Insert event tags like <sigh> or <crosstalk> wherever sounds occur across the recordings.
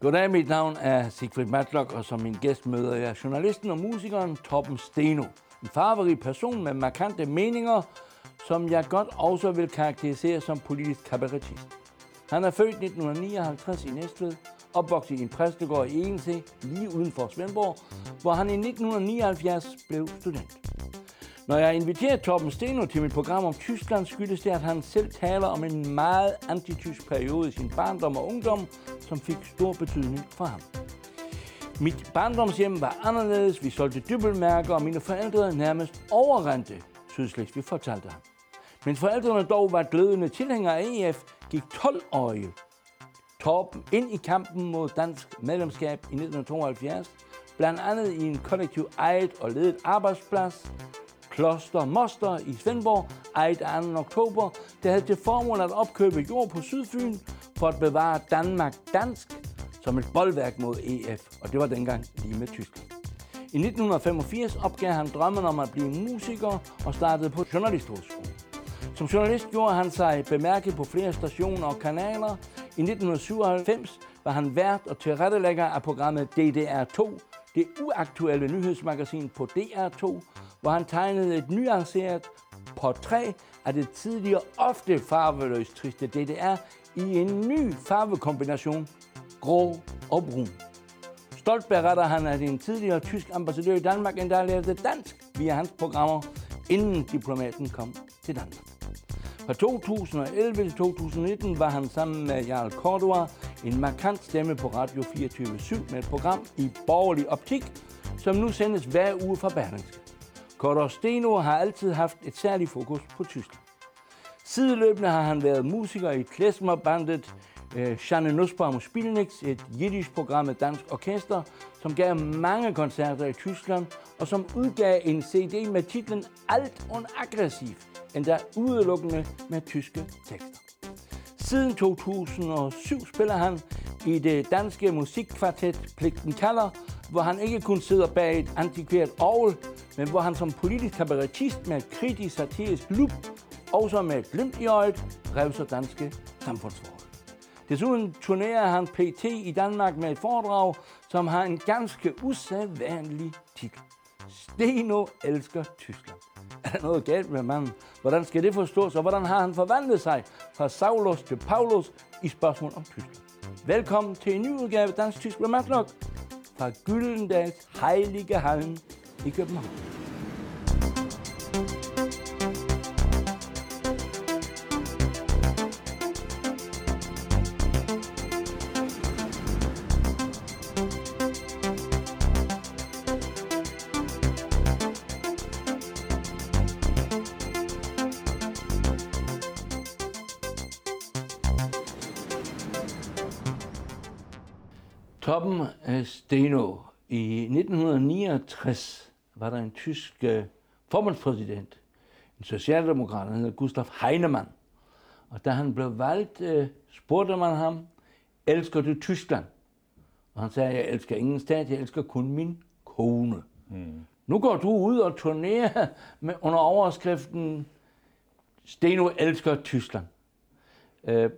Goddag, mit navn er Sigfrid Matlock, og som min gæst møder jeg journalisten og musikeren Torben Steno. En farverig person med markante meninger, som jeg godt også vil karakterisere som politisk kabaretist. Han er født 1959 i Næstved, opvokset i en præstegård i Ense, lige uden for Svendborg, hvor han i 1979 blev student. Når jeg inviterer Torben Steno til mit program om Tyskland, skyldes det, at han selv taler om en meget antitysk periode i sin barndom og ungdom, som fik stor betydning for ham. Mit barndomshjem var anderledes. Vi solgte dybbelmærker, og mine forældre nærmest overrendte Sydslesvig, fortalte ham. Men forældrene dog var glødende tilhængere af EF, gik 12-årige Torben ind i kampen mod dansk medlemskab i 1972, blandt andet i en kollektiv ejet og ledet arbejdsplads, Kloster Moster i Svendborg, ejet 2. oktober, der havde til formål at opkøbe jord på Sydfyn for at bevare Danmark dansk som et boldværk mod EF, og det var dengang lige med Tyskland. I 1985 opgav han drømmen om at blive musiker og startede på journalisthøjskolen. Som journalist gjorde han sig bemærket på flere stationer og kanaler. I 1997 var han vært og tilrettelægger af programmet DDR2, det uaktuelle nyhedsmagasin på DR2, hvor han tegnede et nuanceret portræt af det tidligere ofte farveløst triste DDR i en ny farvekombination, grå og brun. Stolt beretter han, at en tidligere tysk ambassadør i Danmark endda lærte dansk via hans programmer, inden diplomaten kom til Danmark. Fra 2011 til 2019 var han sammen med Jarl Cordua en markant stemme på Radio 24-7 med et program i borgerlig optik, som nu sendes hver uge fra Berlingske. Cordua Steno har altid haft et særligt fokus på Tyskland. Sideløbende har han været musiker i klezmerbandet øh, Janne Nussbaum Spielnix, et jiddisch program med dansk orkester, som gav mange koncerter i Tyskland, og som udgav en CD med titlen Alt und Aggressiv, endda udelukkende med tyske tekster. Siden 2007 spiller han i det danske musikkvartet Pligten kalder, hvor han ikke kun sidder bag et antikvært orgel, men hvor han som politisk kabaretist med kritisk satirisk lup, også med et glimt i øjet, revser danske samfundsforhold. Desuden turnerer han PT i Danmark med et foredrag, som har en ganske usædvanlig titel. Steno elsker Tyskland. Er der noget galt med manden? Hvordan skal det forstås, og hvordan har han forvandlet sig fra Saulus til Paulus i spørgsmål om Tyskland? Velkommen til en ny udgave af Dansk Tysk med fra Gyldendals Heilige Hallen i København. Toppen af Steno. I 1969 var der en tysk uh, formandspræsident, en socialdemokrat, han hedder Gustav Heinemann. Og da han blev valgt, uh, spurgte man ham, elsker du Tyskland? Og han sagde, jeg elsker ingen stat, jeg elsker kun min kone. Mm. Nu går du ud og turnerer med, under overskriften, Steno elsker Tyskland. Uh,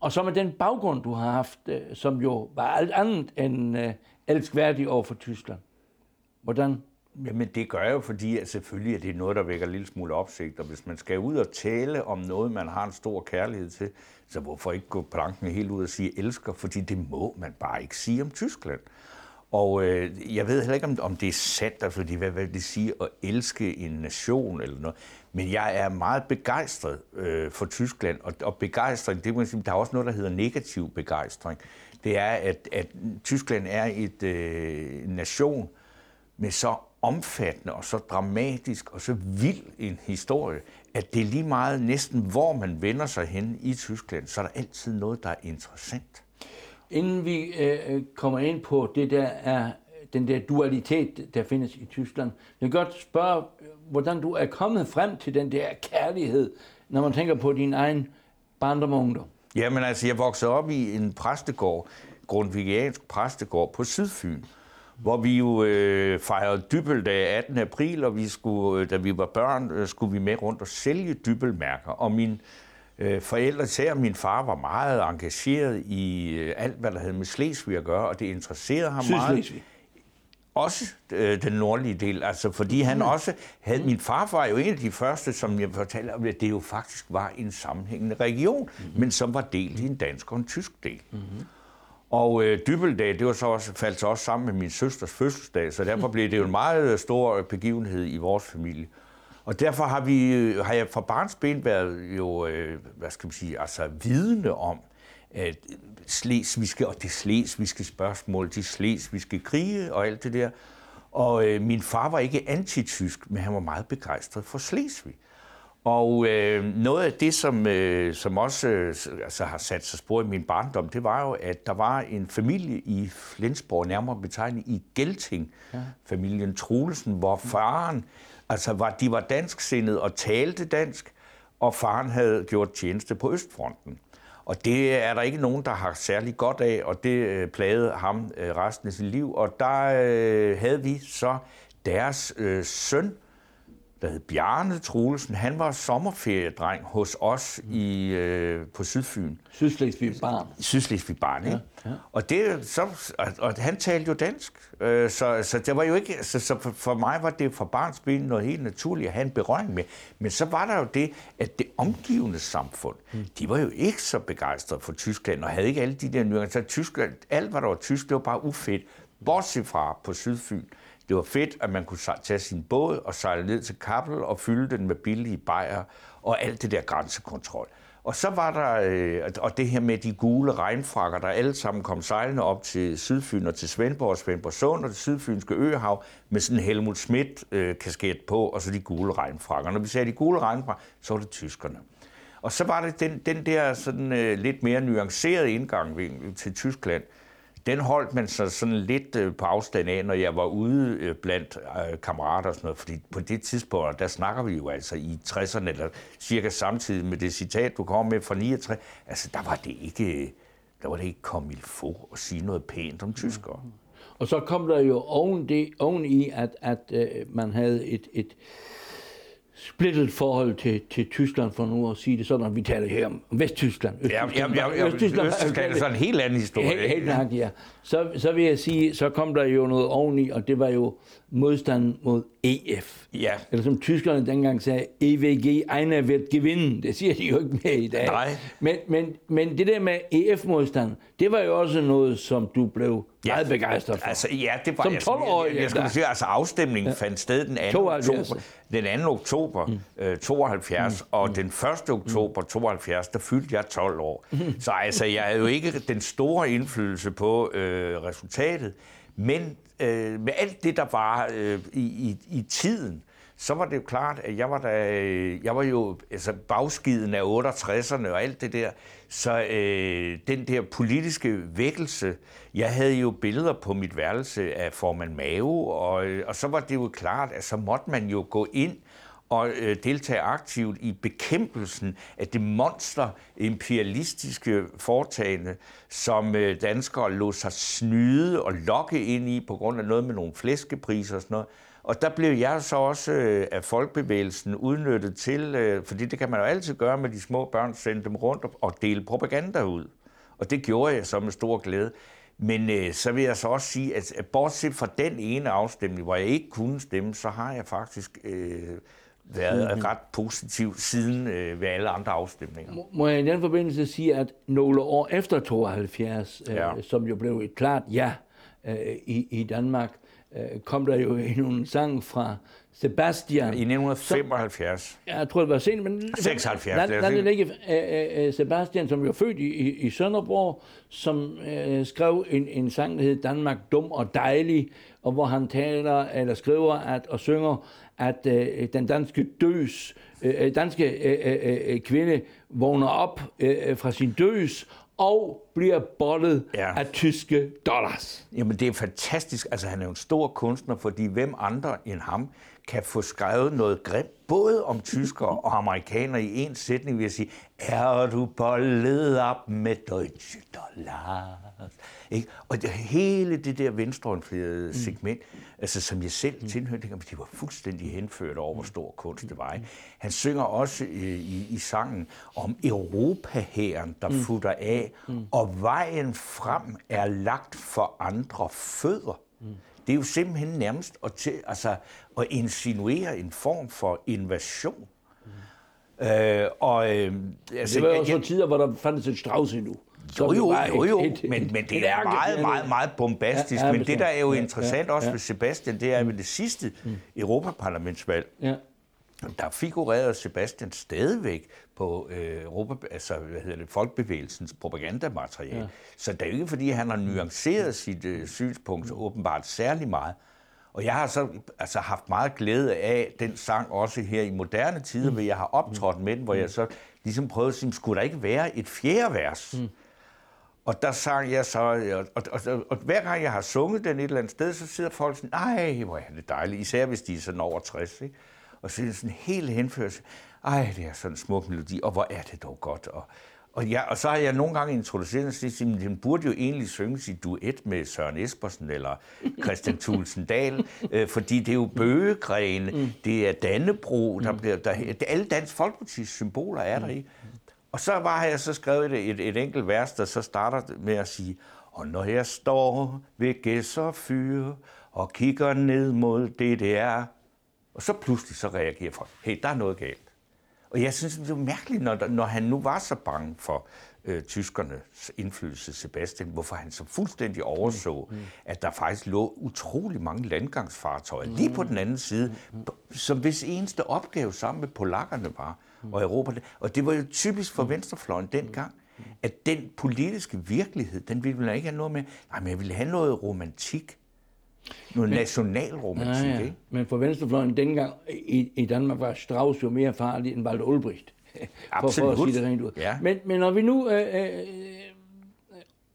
og så med den baggrund, du har haft, øh, som jo var alt andet end øh, elskværdig over for Tyskland. Hvordan? Jamen det gør jeg jo, fordi at selvfølgelig er det noget, der vækker en lille smule opsigt. Og hvis man skal ud og tale om noget, man har en stor kærlighed til, så hvorfor ikke gå planken helt ud og sige elsker? Fordi det må man bare ikke sige om Tyskland. Og øh, jeg ved heller ikke, om, om det er sandt, altså, fordi hvad vil det sige at elske en nation eller noget. Men jeg er meget begejstret øh, for Tyskland, og, og begejstring, det må sige, der er også noget, der hedder negativ begejstring. Det er, at, at Tyskland er et øh, nation med så omfattende og så dramatisk og så vild en historie, at det er lige meget næsten, hvor man vender sig hen i Tyskland, så er der altid noget, der er interessant. Inden vi øh, kommer ind på det der er den der dualitet, der findes i Tyskland, jeg vil godt spørge, hvordan du er kommet frem til den der kærlighed, når man tænker på din egen barndom og ungdom. Jamen altså, jeg voksede op i en præstegård, grundvigiansk præstegård på Sydfyn, hvor vi jo øh, fejrede dybeldag 18. april, og vi skulle, øh, da vi var børn, øh, skulle vi med rundt og sælge dybelmærker. Og min Øh, forældre, især min far, var meget engageret i øh, alt, hvad der havde med Slesvig at gøre, og det interesserede ham meget. Også øh, den nordlige del, altså fordi han mm. også havde, min far var jo en af de første, som jeg fortalte om, at det jo faktisk var en sammenhængende region, mm. men som var delt i en dansk og en tysk del. Mm. Og øh, Dybeldag, det var så også, faldt så også sammen med min søsters fødselsdag, så derfor blev det jo en meget stor begivenhed i vores familie. Og derfor har, vi, har jeg fra barnsben været jo, øh, hvad skal man sige, altså vidende om, at slesvigske, og det slesvigske spørgsmål, de slesvigske krige og alt det der. Og øh, min far var ikke antitysk, men han var meget begejstret for Slesvig. Og øh, noget af det, som, øh, som også øh, altså har sat sig spor i min barndom, det var jo, at der var en familie i Flensborg, nærmere betegnet i Gelting, ja. familien Trulesen, hvor faren, altså var, de var dansksindede og talte dansk, og faren havde gjort tjeneste på Østfronten. Og det er der ikke nogen, der har særlig godt af, og det øh, plagede ham øh, resten af sit liv. Og der øh, havde vi så deres øh, søn, der hed Bjarne Troelsen, han var sommerferiedreng hos os i, øh, på Sydfyn. Sydslesvig Barn. Sydslesvig Barn, ikke? Ja, ja. Og, det, så, og, og han talte jo dansk, øh, så, så det var jo ikke, så, så for, for mig var det for barns ben noget helt naturligt at have en berøring med. Men så var der jo det, at det omgivende samfund, mm. de var jo ikke så begejstrede for Tyskland, og havde ikke alle de der nuancer. Tyskland, alt hvad der var tysk, det var bare ufedt. Bortset fra på Sydfyn, det var fedt, at man kunne tage sin båd og sejle ned til Kappel og fylde den med billige bajer og alt det der grænsekontrol. Og så var der, øh, og det her med de gule regnfrakker, der alle sammen kom sejlende op til Sydfyn og til Svendborg og Svendborg Sund og det sydfynske øhav med sådan en Helmut Schmidt-kasket øh, på, og så de gule regnfrakker. Når vi sagde de gule regnfrakker, så var det tyskerne. Og så var det den, den der sådan, øh, lidt mere nuancerede indgang til Tyskland, den holdt man så sådan lidt øh, på afstand af, når jeg var ude øh, blandt øh, kammerater og sådan noget. Fordi på det tidspunkt, der snakker vi jo altså i 60'erne, eller cirka samtidig med det citat, du kom med fra 69, altså der var det ikke, der var det ikke kom il få at sige noget pænt om tyskere. Og så kom der jo oven, det, oven i, at, at øh, man havde et, et, splittet forhold til, til Tyskland, for nu at sige det sådan, vi taler her om Vesttyskland. Østtyskland, ja, ja, ja, Østtyskland, Østtyskland er sådan en helt anden historie. Helt, helt nok, ja. Så, så vil jeg sige, så kom der jo noget oveni, og det var jo modstand mod EF. Ja. Eller som tyskerne dengang sagde, EVG einer wird gewinnen. Det siger de jo ikke mere i dag. Nej. Men, men, men det der med EF-modstand, det var jo også noget, som du blev ja. meget begejstret for. Altså, ja, det var... Som 12-årig. Jeg, jeg, jeg skulle sige, altså afstemningen ja. fandt sted den 2. 72. oktober, den 2. oktober mm. øh, 72, mm. og mm. den 1. oktober 72, der fyldte jeg 12 år. Mm. Så altså, jeg havde jo ikke den store indflydelse på øh, resultatet, men øh, med alt det, der var øh, i, i, i tiden, så var det jo klart, at jeg var, der, øh, jeg var jo altså bagskiden af 68'erne og alt det der. Så øh, den der politiske vækkelse, jeg havde jo billeder på mit værelse af formand Mao, og, øh, og så var det jo klart, at så måtte man jo gå ind og øh, deltage aktivt i bekæmpelsen af det monster imperialistiske foretagende, som øh, danskere lå sig snyde og lokke ind i på grund af noget med nogle flæskepriser og sådan noget. Og der blev jeg så også øh, af folkebevægelsen udnyttet til, øh, fordi det kan man jo altid gøre med de små børn, sende dem rundt og dele propaganda ud. Og det gjorde jeg så med stor glæde. Men øh, så vil jeg så også sige, at, at bortset fra den ene afstemning, hvor jeg ikke kunne stemme, så har jeg faktisk øh, været mm-hmm. ret positiv siden øh, ved alle andre afstemninger. Må jeg i den forbindelse sige, at nogle år efter 72, øh, ja. som jo blev et klart ja øh, i, i Danmark, øh, kom der jo en sang fra Sebastian. I 1975. Som, ja, jeg tror, det var sent, men... 76. Lad, lad det ligge. Sebastian, som jo født i, i, i Sønderborg, som øh, skrev en, en sang, der hed Danmark dum og dejlig, og hvor han taler, eller skriver at, og synger, at øh, den danske døs, øh, danske øh, øh, øh, kvinde vågner op øh, fra sin døs og bliver bollet ja. af tyske dollars. Jamen det er fantastisk. Altså han er jo en stor kunstner, fordi hvem andre end ham kan få skrevet noget grimt, både om tyskere og amerikanere i en sætning, vil jeg sige, er du bollet op med deutsche dollars? Ikke? Og det, hele det der venstreorienterede mm. segment, altså som jeg selv mm. tilhørte, de var fuldstændig henført over, hvor stor kunst det var. Ikke? Han synger også øh, i, i sangen om Europahæren, der mm. futter af, mm. og vejen frem er lagt for andre fødder. Mm. Det er jo simpelthen nærmest at, til, altså, at insinuere en form for invasion. Mm. Øh, og, øh, altså, det var jo så tider, hvor der fandtes et Strauss endnu. Jo, jo, jo, jo, et, et, men, men det er <laughs> meget, meget, meget bombastisk. Ja, ja, men det, der er jo interessant ja, også ja. ved Sebastian, det er ved det sidste mm. Europaparlamentsvalg. Ja. Der figurerede Sebastian stadigvæk på øh, Europa, altså, hvad hedder det, folkebevægelsens propagandamateriale. Ja. Så det er jo ikke, fordi han har nuanceret sit øh, synspunkt åbenbart særlig meget. Og jeg har så altså, haft meget glæde af den sang også her i moderne tider, mm. hvor jeg har optrådt med den, hvor jeg så ligesom prøvede at sige, skulle der ikke være et fjerde vers? Mm og der sang jeg så, og, og, og, og hver gang jeg har sunget den et eller andet sted, så sidder folk sådan, ej, hvor er det dejligt, især hvis de er sådan over 60, ikke? Og det sådan helt henført, ej, det er sådan en smuk melodi, og hvor er det dog godt, og, og, ja, og så har jeg nogle gange introduceret og at den burde jo egentlig synges i duet med Søren Espersen eller Christian <laughs> Thulsen Dahl, øh, fordi det er jo bøgegrene, mm. det er Dannebro, der bliver, der, alle dansk folkepartis symboler er der i. Og så var jeg så skrevet et, et, et enkelt vers, der så starter med at sige, og når jeg står ved Gæsser fyr og kigger ned mod DDR, og så pludselig så reagerer folk, hey, der er noget galt. Og jeg synes, det er mærkeligt, når, når han nu var så bange for øh, tyskernes indflydelse, Sebastian, hvorfor han så fuldstændig overså, mm. mm. at der faktisk lå utrolig mange landgangsfartøjer mm. lige på den anden side, mm. som hvis eneste opgave sammen med polakkerne var og Europa. Og det var jo typisk for venstrefløjen dengang, at den politiske virkelighed, den ville man ikke have noget med. Nej, men jeg ville have noget romantik. Noget men, nationalromantik, ja, ja. ikke? Men for venstrefløjen dengang i, i Danmark var Strauss jo mere farlig end Walter Ulbricht. <laughs> for, for at sige det rent ud. Ja. Men, men når vi nu øh, øh,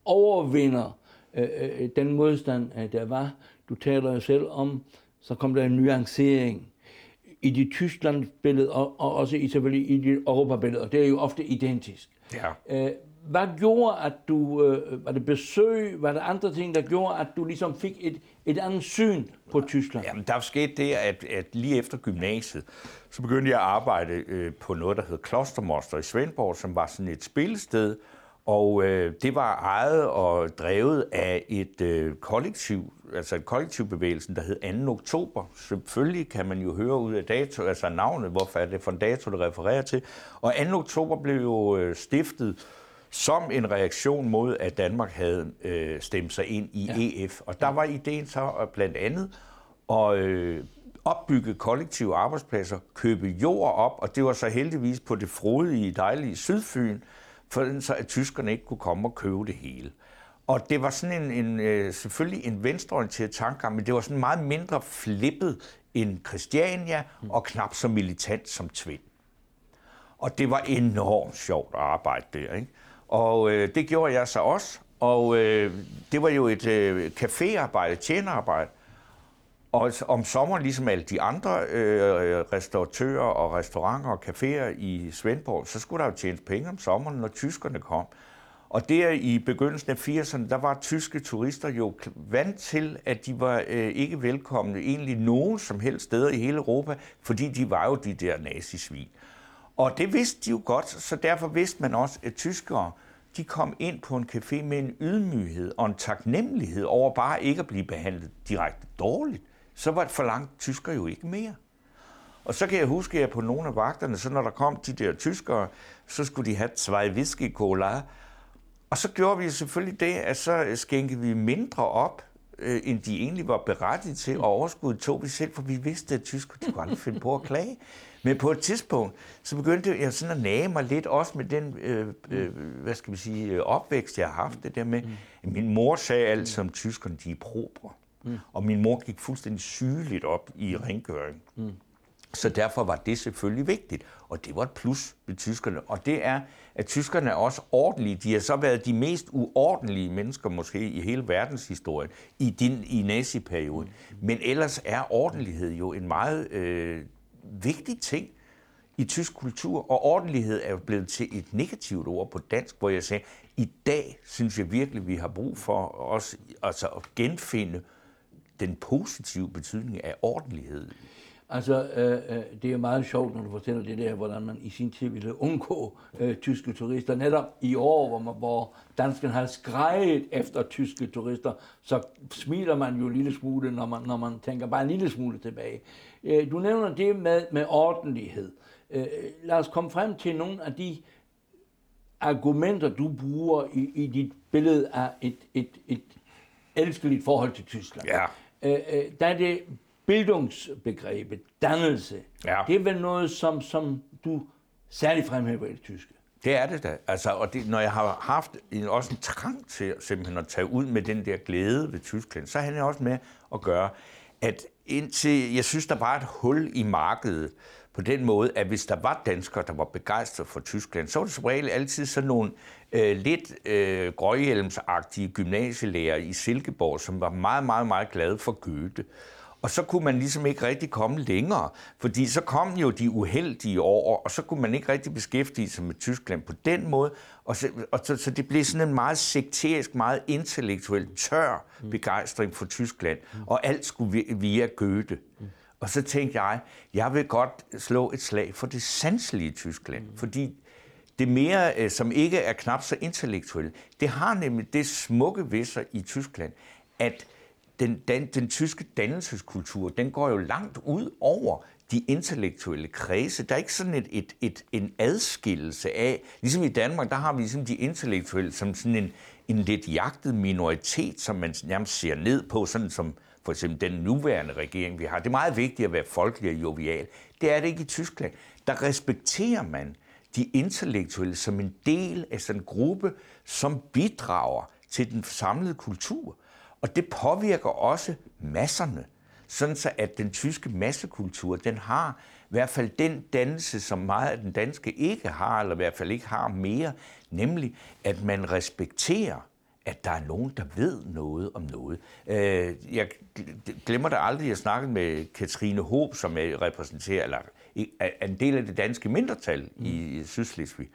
overvinder øh, øh, den modstand, øh, der var, du taler jo selv om, så kom der en nuancering i det Tyskland-billede, og, og også i, selvfølgelig i det Europa-billede, og det er jo ofte identisk. Ja. Øh, hvad gjorde, at du, øh, var det besøg, var det andre ting, der gjorde, at du ligesom fik et, et andet syn på Tyskland? Jamen, der skete det, at, at lige efter gymnasiet, så begyndte jeg at arbejde øh, på noget, der hed Klostermoster i Svendborg, som var sådan et spillested, og øh, det var ejet og drevet af et øh, kollektiv, altså et kollektivbevægelsen, der hed 2. oktober. Selvfølgelig kan man jo høre ud af dato, altså navnet, hvorfor er det for en dato, der refererer til. Og 2. oktober blev jo øh, stiftet som en reaktion mod, at Danmark havde øh, stemt sig ind i ja. EF. Og der var ideen så blandt andet at øh, opbygge kollektive arbejdspladser, købe jord op, og det var så heldigvis på det frodige, dejlige Sydfyn, for så at tyskerne ikke kunne komme og købe det hele. Og det var sådan en, en øh, selvfølgelig en venstreorienteret tankegang, men det var sådan meget mindre flippet end Christiania og knap så militant som Tvind. Og det var enormt sjovt at arbejde der. Ikke? Og øh, det gjorde jeg så også. Og øh, det var jo et øh, caféarbejde, tjenerarbejde. Og om sommeren, ligesom alle de andre øh, restauratører og restauranter og caféer i Svendborg, så skulle der jo tjene penge om sommeren, når tyskerne kom. Og der i begyndelsen af 80'erne, der var tyske turister jo vant til, at de var øh, ikke velkomne egentlig nogen som helst steder i hele Europa, fordi de var jo de der nazisvin. Og det vidste de jo godt, så derfor vidste man også, at tyskere, de kom ind på en café med en ydmyghed og en taknemmelighed over bare ikke at blive behandlet direkte dårligt så var det for langt tysker jo ikke mere. Og så kan jeg huske, at jeg på nogle af vagterne, så når der kom de der tyskere, så skulle de have zwei whisky cola. Og så gjorde vi selvfølgelig det, at så skænkede vi mindre op, øh, end de egentlig var berettiget til, og overskuddet tog vi selv, for vi vidste, at tyskere de kunne aldrig finde på at klage. Men på et tidspunkt, så begyndte jeg sådan at nage mig lidt, også med den, øh, øh, hvad skal vi sige, opvækst, jeg har haft, det der med, min mor sagde altid om tyskerne, de er probre. Mm. Og min mor gik fuldstændig sygeligt op i rengøring. Mm. Så derfor var det selvfølgelig vigtigt, og det var et plus ved tyskerne. Og det er, at tyskerne er også ordentlige. De har så været de mest uordentlige mennesker måske i hele verdenshistorien i, din, i naziperioden. Men ellers er ordentlighed jo en meget øh, vigtig ting i tysk kultur, og ordentlighed er jo blevet til et negativt ord på dansk, hvor jeg sagde, i dag synes jeg virkelig, vi har brug for os altså at genfinde den positive betydning af ordentlighed. Altså, øh, øh, det er meget sjovt, når du fortæller det der, hvordan man i sin tid ville undgå øh, tyske turister. Netop i år, hvor, man, hvor danskerne har skrejet efter tyske turister, så smiler man jo en lille smule, når man, når man tænker bare en lille smule tilbage. Øh, du nævner det med, med ordentlighed. Øh, lad os komme frem til nogle af de argumenter, du bruger i, i dit billede af et, et, et elskeligt forhold til Tyskland. Ja. Øh, øh, der er det bildungsbegrebet, dannelse. Ja. Det er vel noget, som, som du særligt fremhæver i det tyske. Det er det da. Altså, og det, når jeg har haft en, også en trang til simpelthen at tage ud med den der glæde ved Tyskland, så har jeg også med at gøre, at indtil, jeg synes, der var et hul i markedet, på den måde, at hvis der var danskere, der var begejstrede for Tyskland, så var det som regel altid sådan nogle øh, lidt øh, grøghjelmsagtige gymnasielærer i Silkeborg, som var meget, meget, meget glade for Goethe. Og så kunne man ligesom ikke rigtig komme længere, fordi så kom jo de uheldige år, og så kunne man ikke rigtig beskæftige sig med Tyskland på den måde. Og så, og så, så det blev sådan en meget sekterisk, meget intellektuel, tør begejstring for Tyskland, og alt skulle via Goethe. Og så tænkte jeg, jeg vil godt slå et slag for det sanselige Tyskland, mm. fordi det mere, øh, som ikke er knap så intellektuelt, det har nemlig det smukke ved sig i Tyskland, at den, den, den tyske dannelseskultur, den går jo langt ud over de intellektuelle kredse. Der er ikke sådan et, et, et, en adskillelse af, ligesom i Danmark, der har vi ligesom de intellektuelle som sådan en, en lidt jagtet minoritet, som man nærmest ser ned på, sådan som for eksempel den nuværende regering, vi har. Det er meget vigtigt at være folkelig og jovial. Det er det ikke i Tyskland. Der respekterer man de intellektuelle som en del af sådan en gruppe, som bidrager til den samlede kultur. Og det påvirker også masserne, sådan så at den tyske massekultur, den har i hvert fald den dannelse, som meget af den danske ikke har, eller i hvert fald ikke har mere, nemlig at man respekterer at der er nogen, der ved noget om noget. Øh, jeg glemmer da aldrig, at jeg snakkede med Katrine Håb, som er repræsenterer, eller er en del af det danske mindretal i Sydslesvig.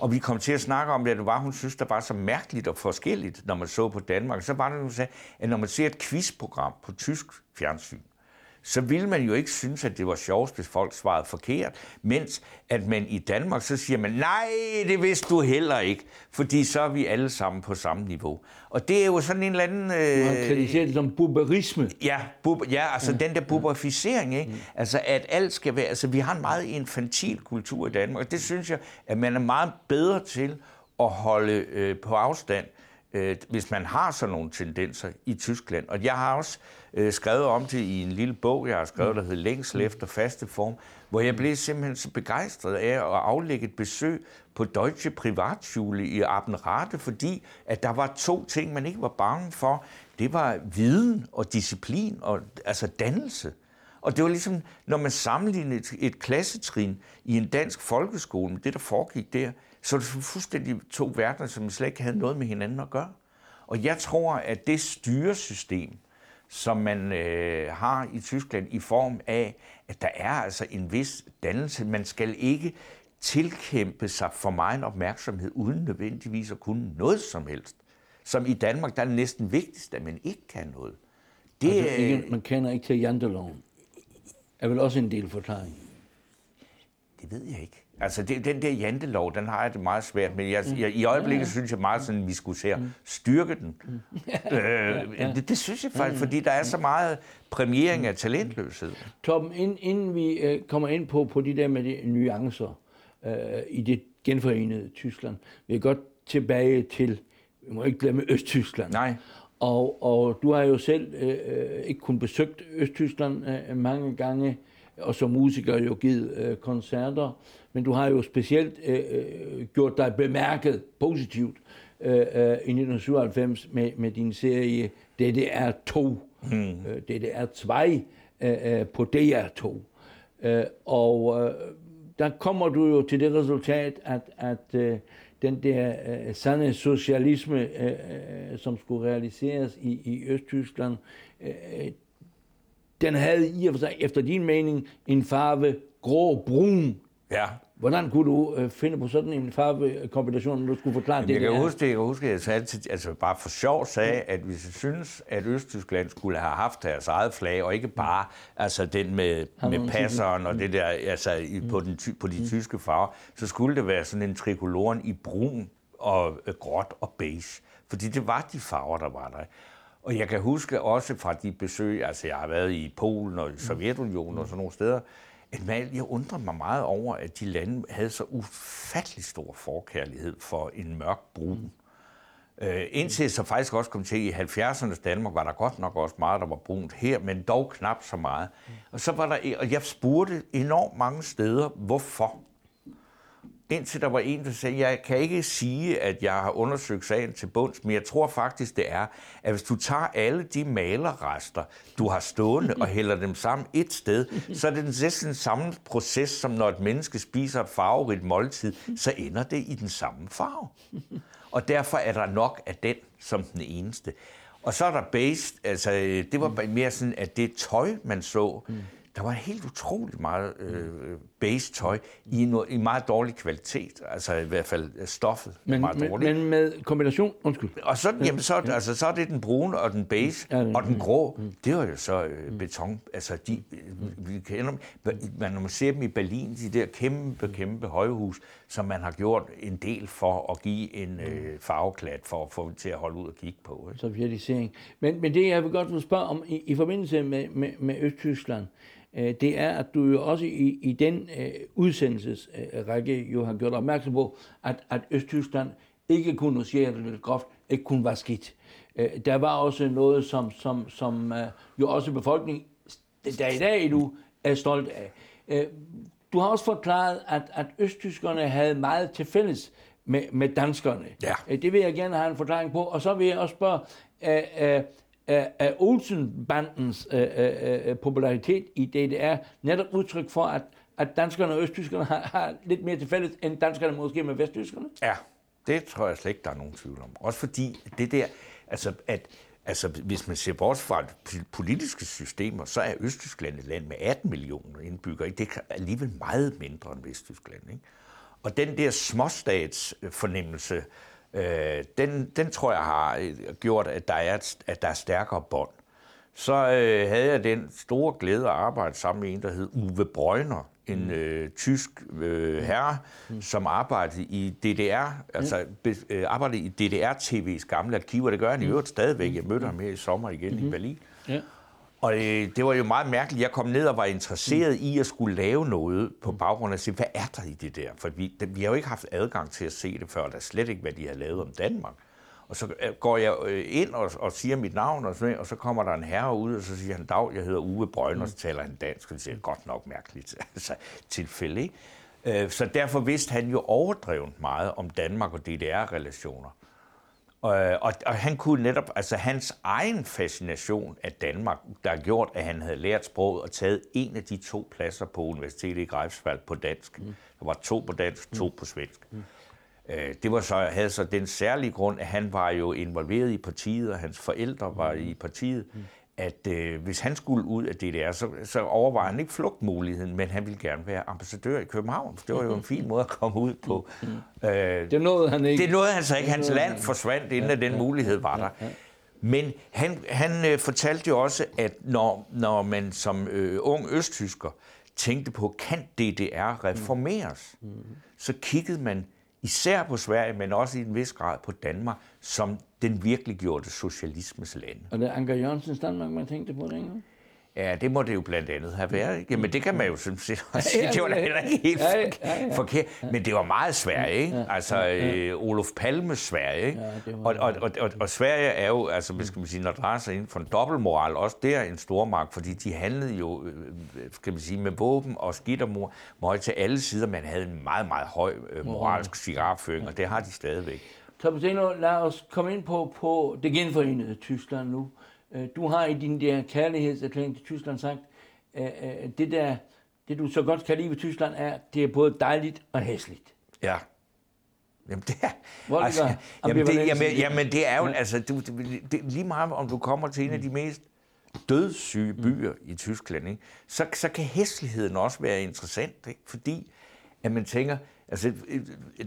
Og vi kom til at snakke om det, at det var, hun synes, der var så mærkeligt og forskelligt, når man så på Danmark. Så var det, hun sagde, at når man ser et quizprogram på tysk fjernsyn, så ville man jo ikke synes, at det var sjovt, hvis folk svarede forkert, mens at man i Danmark, så siger man, nej, det vidste du heller ikke, fordi så er vi alle sammen på samme niveau. Og det er jo sådan en eller anden... Øh, Man kritiserer det som buberisme. Ja, bub, ja altså ja. den der buberificering, ikke? Mm. Altså at alt skal være... Altså vi har en meget infantil kultur i Danmark, og det synes jeg, at man er meget bedre til at holde øh, på afstand, øh, hvis man har sådan nogle tendenser i Tyskland. Og jeg har også øh, skrevet om det i en lille bog, jeg har skrevet, der hedder Længsel efter faste form, hvor jeg blev simpelthen så begejstret af at aflægge et besøg på Deutsche Privatschule i Abenrade, fordi at der var to ting, man ikke var bange for. Det var viden og disciplin, og altså dannelse. Og det var ligesom, når man sammenlignede et, et klassetrin i en dansk folkeskole med det, der foregik der, så var det fuldstændig to verdener, som slet ikke havde noget med hinanden at gøre. Og jeg tror, at det styresystem, som man øh, har i Tyskland i form af, at der er altså en vis dannelse. Man skal ikke tilkæmpe sig for meget opmærksomhed, uden nødvendigvis at kunne noget som helst. Som i Danmark, der er det næsten vigtigst, at man ikke kan noget. Det, altså, ikke, man kender ikke til janteloven. Er vel også en del forklaring? Det ved jeg ikke. Altså, det, den der jantelov, den har jeg det meget svært med. Jeg, jeg, I øjeblikket synes jeg meget sådan, at vi skulle se at styrke den. <laughs> øh, det, det synes jeg faktisk, fordi der er så meget premiering af talentløshed. Torben, ind, inden vi øh, kommer ind på, på de der med de nuancer øh, i det genforenede Tyskland, vil jeg godt tilbage til, vi må ikke glemme Østtyskland. Nej. Og, og du har jo selv øh, øh ikke kun besøgt Østtyskland øh, mange gange, og som musiker jo givet øh, koncerter, men du har jo specielt øh, øh gjort dig bemærket positivt øh, øh, i 1997 med, med din serie DDR2, hmm. øh, DDR2 øh, øh, på DR2. Øh, og øh, der kommer du jo til det resultat, at, at øh, den der øh, sande socialisme, øh, øh, som skulle realiseres i, i Østtyskland, øh, den havde i og for sig, efter din mening, en farve grå-brun. Ja. Hvordan kunne du øh, finde på sådan en farvekombination, når du skulle forklare Jamen, det? jeg kan det huske det, jeg kan huske, at jeg sagde til, altså bare for sjov sagde, at hvis jeg synes, at Østtyskland skulle have haft deres eget flag, og ikke bare altså den med, med passeren og det der, altså i, på, den, på de tyske farver, så skulle det være sådan en trikoloren i brun og øh, gråt og beige. Fordi det var de farver, der var der. Og jeg kan huske også fra de besøg, altså jeg har været i Polen og i Sovjetunionen og sådan nogle steder, at man, jeg undrer mig meget over, at de lande havde så ufattelig stor forkærlighed for en mørk brun. Øh, indtil så faktisk også kom til, i 70'ernes Danmark var der godt nok også meget, der var brunt her, men dog knap så meget. Og så var der, og jeg spurgte enormt mange steder, hvorfor. Indtil der var en, der sagde, jeg kan ikke sige, at jeg har undersøgt sagen til bunds, men jeg tror faktisk, det er, at hvis du tager alle de malerrester, du har stående og hælder dem sammen et sted, så er det næsten den samme proces, som når et menneske spiser et farverigt måltid, så ender det i den samme farve. Og derfor er der nok af den som den eneste. Og så er der based, altså det var mere sådan, at det tøj, man så, der var helt utroligt meget øh, base tøj i, no, i meget dårlig kvalitet. Altså i hvert fald øh, stoffet Men, meget men, dårligt. men med kombination, undskyld. og så, jamen, så, altså, så er det den brune og den beige Ja, og den grå. Det var jo så øh, beton. Altså, de, øh, vi kender, dem. man, når man ser dem i Berlin, de der kæmpe, kæmpe højhus, som man har gjort en del for at give en øh, farveklat for at få dem til at holde ud og kigge på. Ikke? sovjetisering. Men, men det, jeg vil godt vil spørge om i, i forbindelse med, med, med Østtyskland, øh, det er, at du jo også i, i den øh, udsendelsesrække jo har gjort opmærksom på, at, at Østtyskland ikke kunne sige det lidt groft, ikke kun var skidt. Øh, der var også noget, som, som, som øh, jo også befolkningen, der i dag du er stolt af. Øh, du har også forklaret, at, at østtyskerne havde meget til fælles med, med danskerne. Ja. Øh, Det vil jeg gerne have en forklaring på. Og så vil jeg også spørge, er, er, er Olsen-bandens øh, øh, øh, popularitet i DDR netop udtryk for, at, at danskerne og østtyskerne har, har lidt mere til fælles, end danskerne måske med vesttyskerne? Ja, det tror jeg slet ikke, der er nogen tvivl om. Også fordi det der, altså at Altså, hvis man ser bort fra politiske systemer, så er Østtyskland et land med 18 millioner indbyggere. Ikke? Det er alligevel meget mindre end Vesttyskland. Ikke? Og den der småstatsfornemmelse, øh, den, den tror jeg har øh, gjort, at der er, at der er stærkere bånd. Så øh, havde jeg den store glæde at arbejde sammen med en, der hed Uwe Breuner, en øh, tysk øh, herre, mm. som arbejdede i DDR, altså be, øh, arbejdede i DDR-TV's gamle arkiver. Det gør han i øvrigt stadigvæk. Jeg mødte ham her i sommer igen mm-hmm. i Berlin. Ja. Og øh, det var jo meget mærkeligt. Jeg kom ned og var interesseret i at skulle lave noget på baggrund af at se, hvad er der i det der? For vi, vi har jo ikke haft adgang til at se det før, og der er slet ikke, hvad de har lavet om Danmark. Og så øh, går jeg øh, ind og, og siger mit navn, og så, og så kommer der en herre ud, og så siger han, dag, jeg hedder Uwe Brøn, og så taler han dansk, og det siger godt nok mærkeligt <laughs> altså, tilfælde. Ikke? Øh, Så derfor vidste han jo overdrevet meget om Danmark og DDR-relationer. Og, og, og han kunne netop, altså hans egen fascination af Danmark, der har gjort, at han havde lært sproget og taget en af de to pladser på universitetet i Greifswald på dansk. Mm. Der var to på dansk, to på svensk. Mm. Øh, Det var så, havde så den særlige grund, at han var jo involveret i partiet, og hans forældre var i partiet, at øh, hvis han skulle ud af DDR, så, så overvejede han ikke flugtmuligheden, men han ville gerne være ambassadør i København. Det var jo en fin måde at komme ud på. Øh, Det nåede han ikke. det nåede han så ikke. Hans land forsvandt, inden at den mulighed var der. Men han, han øh, fortalte jo også, at når, når man som øh, ung østtysker tænkte på, kan DDR reformeres, mm. så kiggede man især på Sverige, men også i en vis grad på Danmark, som den virkelig gjorde socialismes land. Og det er Anker Jørgensens Danmark, man tænkte på dengang? Ja, det må det jo blandt andet have været. Ikke? Jamen, det kan man jo sådan set også sige. Det var da heller ikke helt ja, ja, ja. forkert. Men det var meget Sverige, ikke? Altså, øh, Olof Palmes Sverige, ikke? Ja, Og, og, og, og, og Sverige er jo, altså, hvad skal man sige, når det drejer sig inden for en dobbeltmoral, også der en stormagt, fordi de handlede jo, øh, skal man sige, med våben og skidt og mor, møg til alle sider. Man havde en meget, meget høj øh, moralsk cigarføring, og det har de stadigvæk. Thomas Eno, lad os komme ind på, på det genforenede Tyskland nu. Øh, Du har i din der kærlighedserklæring til Tyskland sagt, øh, øh, det der det du så godt kan lide ved Tyskland, er, at det er både dejligt og hæsligt. Ja. Jamen det er, Hvor altså, jamen, det, jamen, jamen det er jo, Ja. altså, du, det, lige meget om du kommer til en af de mest dødssyge byer i Tyskland, ikke? Så, så kan hæsligheden også være interessant, ikke? fordi at man tænker, altså, øh,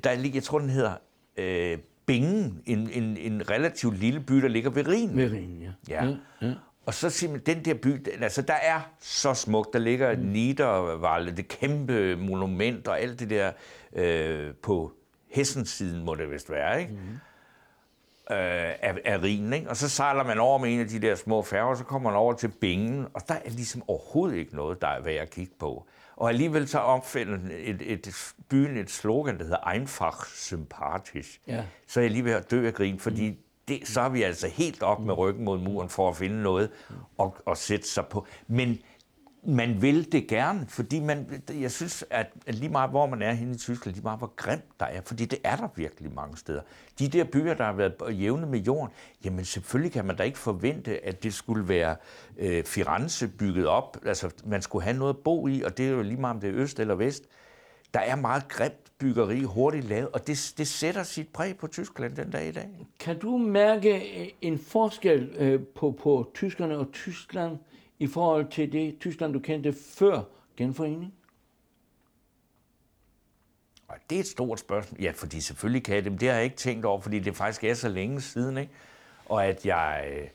der er, lige- jeg tror den hedder øh, Bingen, en, en, en relativt lille by, der ligger ved Rhinen. Med Rhinen, ja. Ja. ja. Og så man, den der by, altså der er så smukt. Der ligger mm. Niederwalde, det kæmpe monument og alt det der øh, på Hessensiden, må det vist være, ikke? Mm. Øh, af, af Rhinen, ikke? Og så sejler man over med en af de der små færger, og så kommer man over til Bingen, og der er ligesom overhovedet ikke noget, der er værd at kigge på. Og alligevel så opfinder et, et, byen et slogan, der hedder Einfach sympathisch. Ja. Så er jeg lige ved at dø af grin, fordi det, så er vi altså helt op med ryggen mod muren for at finde noget og, og sætte sig på. Men man vil det gerne, fordi man, jeg synes, at lige meget hvor man er henne i Tyskland, lige meget hvor grimt der er, fordi det er der virkelig mange steder. De der byer, der har været jævne med jorden, jamen selvfølgelig kan man da ikke forvente, at det skulle være øh, Firenze bygget op. Altså, man skulle have noget at bo i, og det er jo lige meget om det er øst eller vest. Der er meget grimt byggeri, hurtigt lavet, og det, det sætter sit præg på Tyskland den dag i dag. Kan du mærke øh, en forskel øh, på, på tyskerne og Tyskland i forhold til det Tyskland, du kendte før genforening? Og det er et stort spørgsmål. Ja, fordi selvfølgelig kan jeg det, men det har jeg ikke tænkt over, fordi det faktisk er så længe siden, ikke? Og at jeg... øh,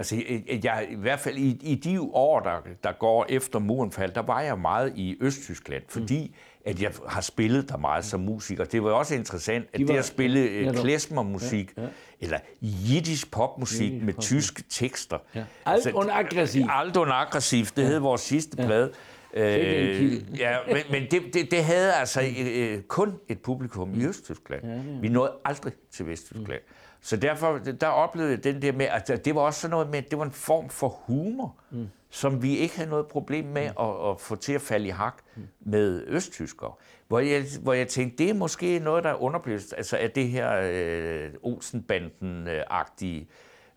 Altså, jeg, i hvert fald i, i de år, der, der går efter muren faldt, der var jeg meget i Østtyskland, fordi at jeg har spillet der meget som musiker. Det var også interessant, at De var- det at spille øh, netop. klezmermusik, Ja, ja. eller jiddisch popmusik Jiddisch med popmusik. tyske tekster. Ja. Alt und aggressiv. Alt und aggressiv, det hed vores sidste plade. Sikke en Øh, ja, men, men det, det, det havde altså øh, kun et publikum i Østtyskland. Vi nåede aldrig til Vesttyskland. Så derfor, der oplevede jeg den der med, at det var også sådan noget med, at det var en form for humor, mm. som vi ikke havde noget problem med at, at få til at falde i hak med østtyskere. Hvor jeg, hvor jeg tænkte, det er måske noget, der er underbevidst, altså af det her øh, Olsenbanden-agtige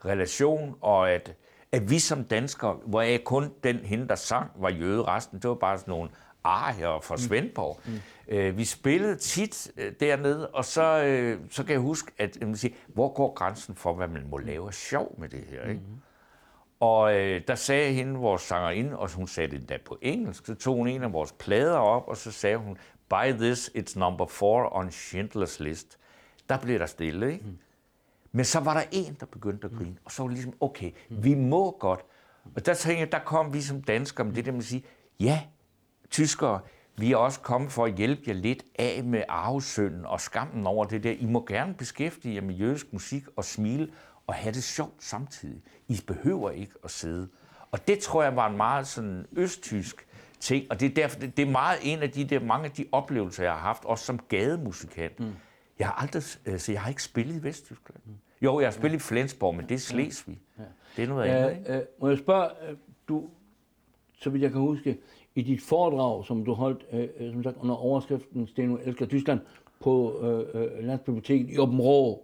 relation, og at, at vi som danskere, hvor jeg kun den hende, der sang, var jøde, resten, det var bare sådan nogle arier fra Svendborg. Mm. Øh, vi spillede tit øh, dernede, og så, øh, så kan jeg huske, at jeg vil sige, hvor går grænsen for, hvad man må lave af sjov med det her, ikke? Mm. Og øh, der sagde hende, vores sangerinde, og hun sagde det endda på engelsk, så tog hun en af vores plader op, og så sagde hun, by this, it's number four on Schindlers List. Der blev der stille, ikke? Mm. Men så var der en, der begyndte at grine, og så var det ligesom, okay, vi må godt. Og der tænkte jeg, der kom vi som danskere med det der med at sige, ja, tyskere, vi er også kommet for at hjælpe jer lidt af med arvesynden og skammen over det der. I må gerne beskæftige jer med jødisk musik og smile og have det sjovt samtidig. I behøver ikke at sidde. Og det tror jeg var en meget sådan østtysk ting, og det er, derfor, det er meget en af de der, mange af de oplevelser, jeg har haft, også som gademusikant. Mm. Jeg har aldrig, øh, så jeg har ikke spillet i Vesttyskland. Jo, jeg har spillet i Flensborg, men det er Slesvig. Det er noget andet, ikke? Øh, øh, må jeg spørge, øh, du, så vidt jeg kan huske, i dit foredrag, som du holdt øh, øh, som sagt, under overskriften Steno elsker Tyskland på øh, øh, Landsbiblioteket i Åben Rå,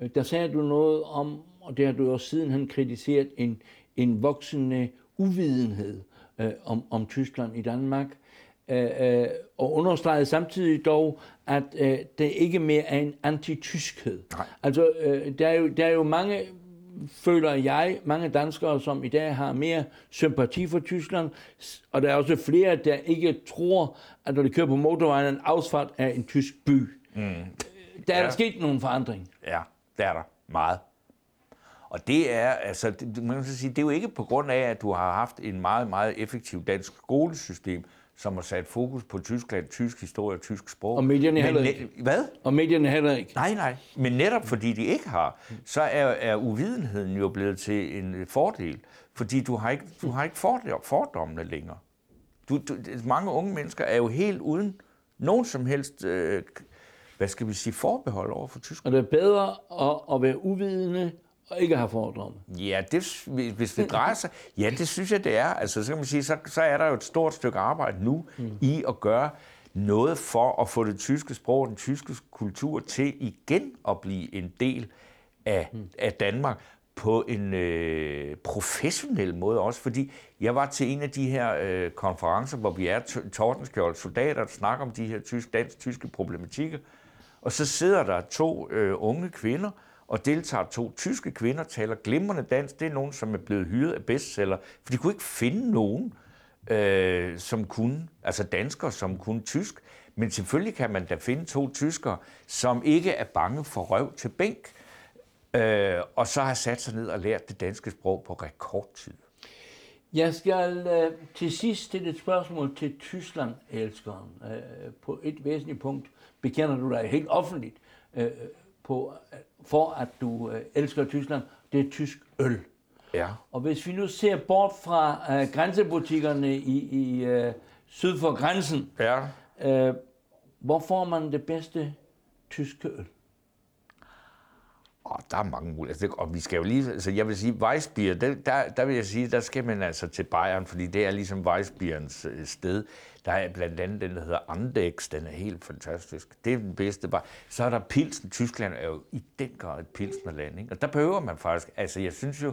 øh, der sagde du noget om, og det har du også sidenhen kritiseret, en, en voksende uvidenhed øh, om, om Tyskland i Danmark, øh, øh, og understregede samtidig dog, at øh, det ikke mere er en antityskhed. Nej. Altså, øh, der, er jo, der er jo mange føler jeg, mange danskere, som i dag har mere sympati for Tyskland, og der er også flere, der ikke tror, at når de kører på motorvejen, en afsfart er en tysk by. Mm. Der er Ja. der sket nogle forandring. Ja, det er der. Meget. Og det er, altså, det, man kan sige, det er jo ikke på grund af, at du har haft en meget, meget effektiv dansk skolesystem, som har sat fokus på Tyskland, tysk historie og tysk sprog. Og medierne Men heller ikke. Hvad? Og medierne heller ikke. Nej, nej. Men netop fordi de ikke har, så er, er uvidenheden jo blevet til en fordel. Fordi du har ikke, du har ikke fordom, fordommene længere. Du, du, mange unge mennesker er jo helt uden nogen som helst, øh, hvad skal vi sige, forbehold over for Tyskland. Og det er bedre at, at være uvidende og ikke have fordomme. Ja, det, hvis det drejer sig... Ja, det synes jeg, det er. Altså, så kan man sige, så, så er der jo et stort stykke arbejde nu mm. i at gøre noget for at få det tyske sprog og den tyske kultur til igen at blive en del af, mm. af Danmark på en øh, professionel måde også, fordi jeg var til en af de her øh, konferencer, hvor vi er Tordenskjold soldater, der snakker om de her tysk, dansk-tyske problematikker, og så sidder der to øh, unge kvinder, og deltager to tyske kvinder, taler glimrende dansk. Det er nogen, som er blevet hyret af bestseller, for de kunne ikke finde nogen, øh, som kunne, altså danskere, som kunne tysk. Men selvfølgelig kan man da finde to tyskere, som ikke er bange for røv til bænk, øh, og så har sat sig ned og lært det danske sprog på rekordtid. Jeg skal øh, til sidst stille et spørgsmål til Tyskland-elskeren. Øh, på et væsentligt punkt bekender du dig helt offentligt øh, på, for, at du øh, elsker Tyskland. Det er tysk øl. Ja. Og hvis vi nu ser bort fra øh, grænsebutikkerne i, i øh, syd for grænsen, ja. øh, hvor får man det bedste tyske øl? Og der er mange muligheder. Altså, og vi skal jo lige, altså jeg vil sige, Weissbier, der, der, der vil jeg sige, der skal man altså til Bayern, fordi det er ligesom Weissbierens øh, sted. Der er blandt andet den, der hedder Andex, den er helt fantastisk. Det er den bedste bare. Så er der Pilsen. Tyskland er jo i den grad et pilsnerland, ikke? Og der behøver man faktisk, altså jeg synes jo,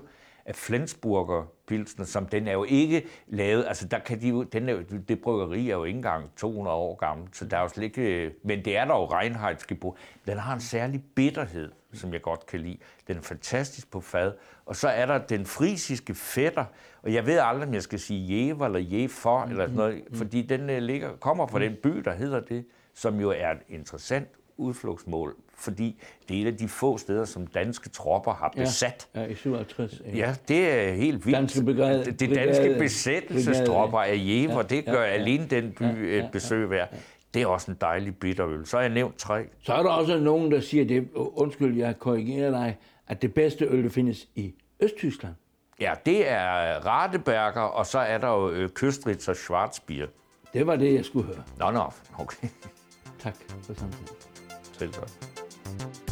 at Flensburger Pilsner, som den er jo ikke lavet, altså der kan de jo, den er jo, det bryggeri er jo ikke engang 200 år gammelt, så der er jo slet ikke, men det er der jo Reinheitsgebot. Den har en særlig bitterhed, som jeg godt kan lide. Den er fantastisk på fad. Og så er der den frisiske fætter, og jeg ved aldrig, om jeg skal sige Jever eller Jefer, eller sådan noget, fordi den uh, ligger, kommer fra den by, der hedder det, som jo er et interessant udflugtsmål, fordi det er et af de få steder, som danske tropper har besat. Ja, ja i 57. Ja. ja, det er helt vildt. Danske begrad, det, det danske besættelsestropper af Jever, ja, det gør ja, alene den by ja, ja, et besøg værd. Ja, ja. Det er også en dejlig bitterøl. Så har jeg nævnt tre. Så er der også nogen, der siger, det, undskyld, jeg korrigerer dig, at det bedste øl, der findes i Østtyskland. Ja, det er Radeberger, og så er der jo øh, og Schwarzbier. Det var det, jeg skulle høre. Nå, nå, okay. Tak for samtalen. Selv tak.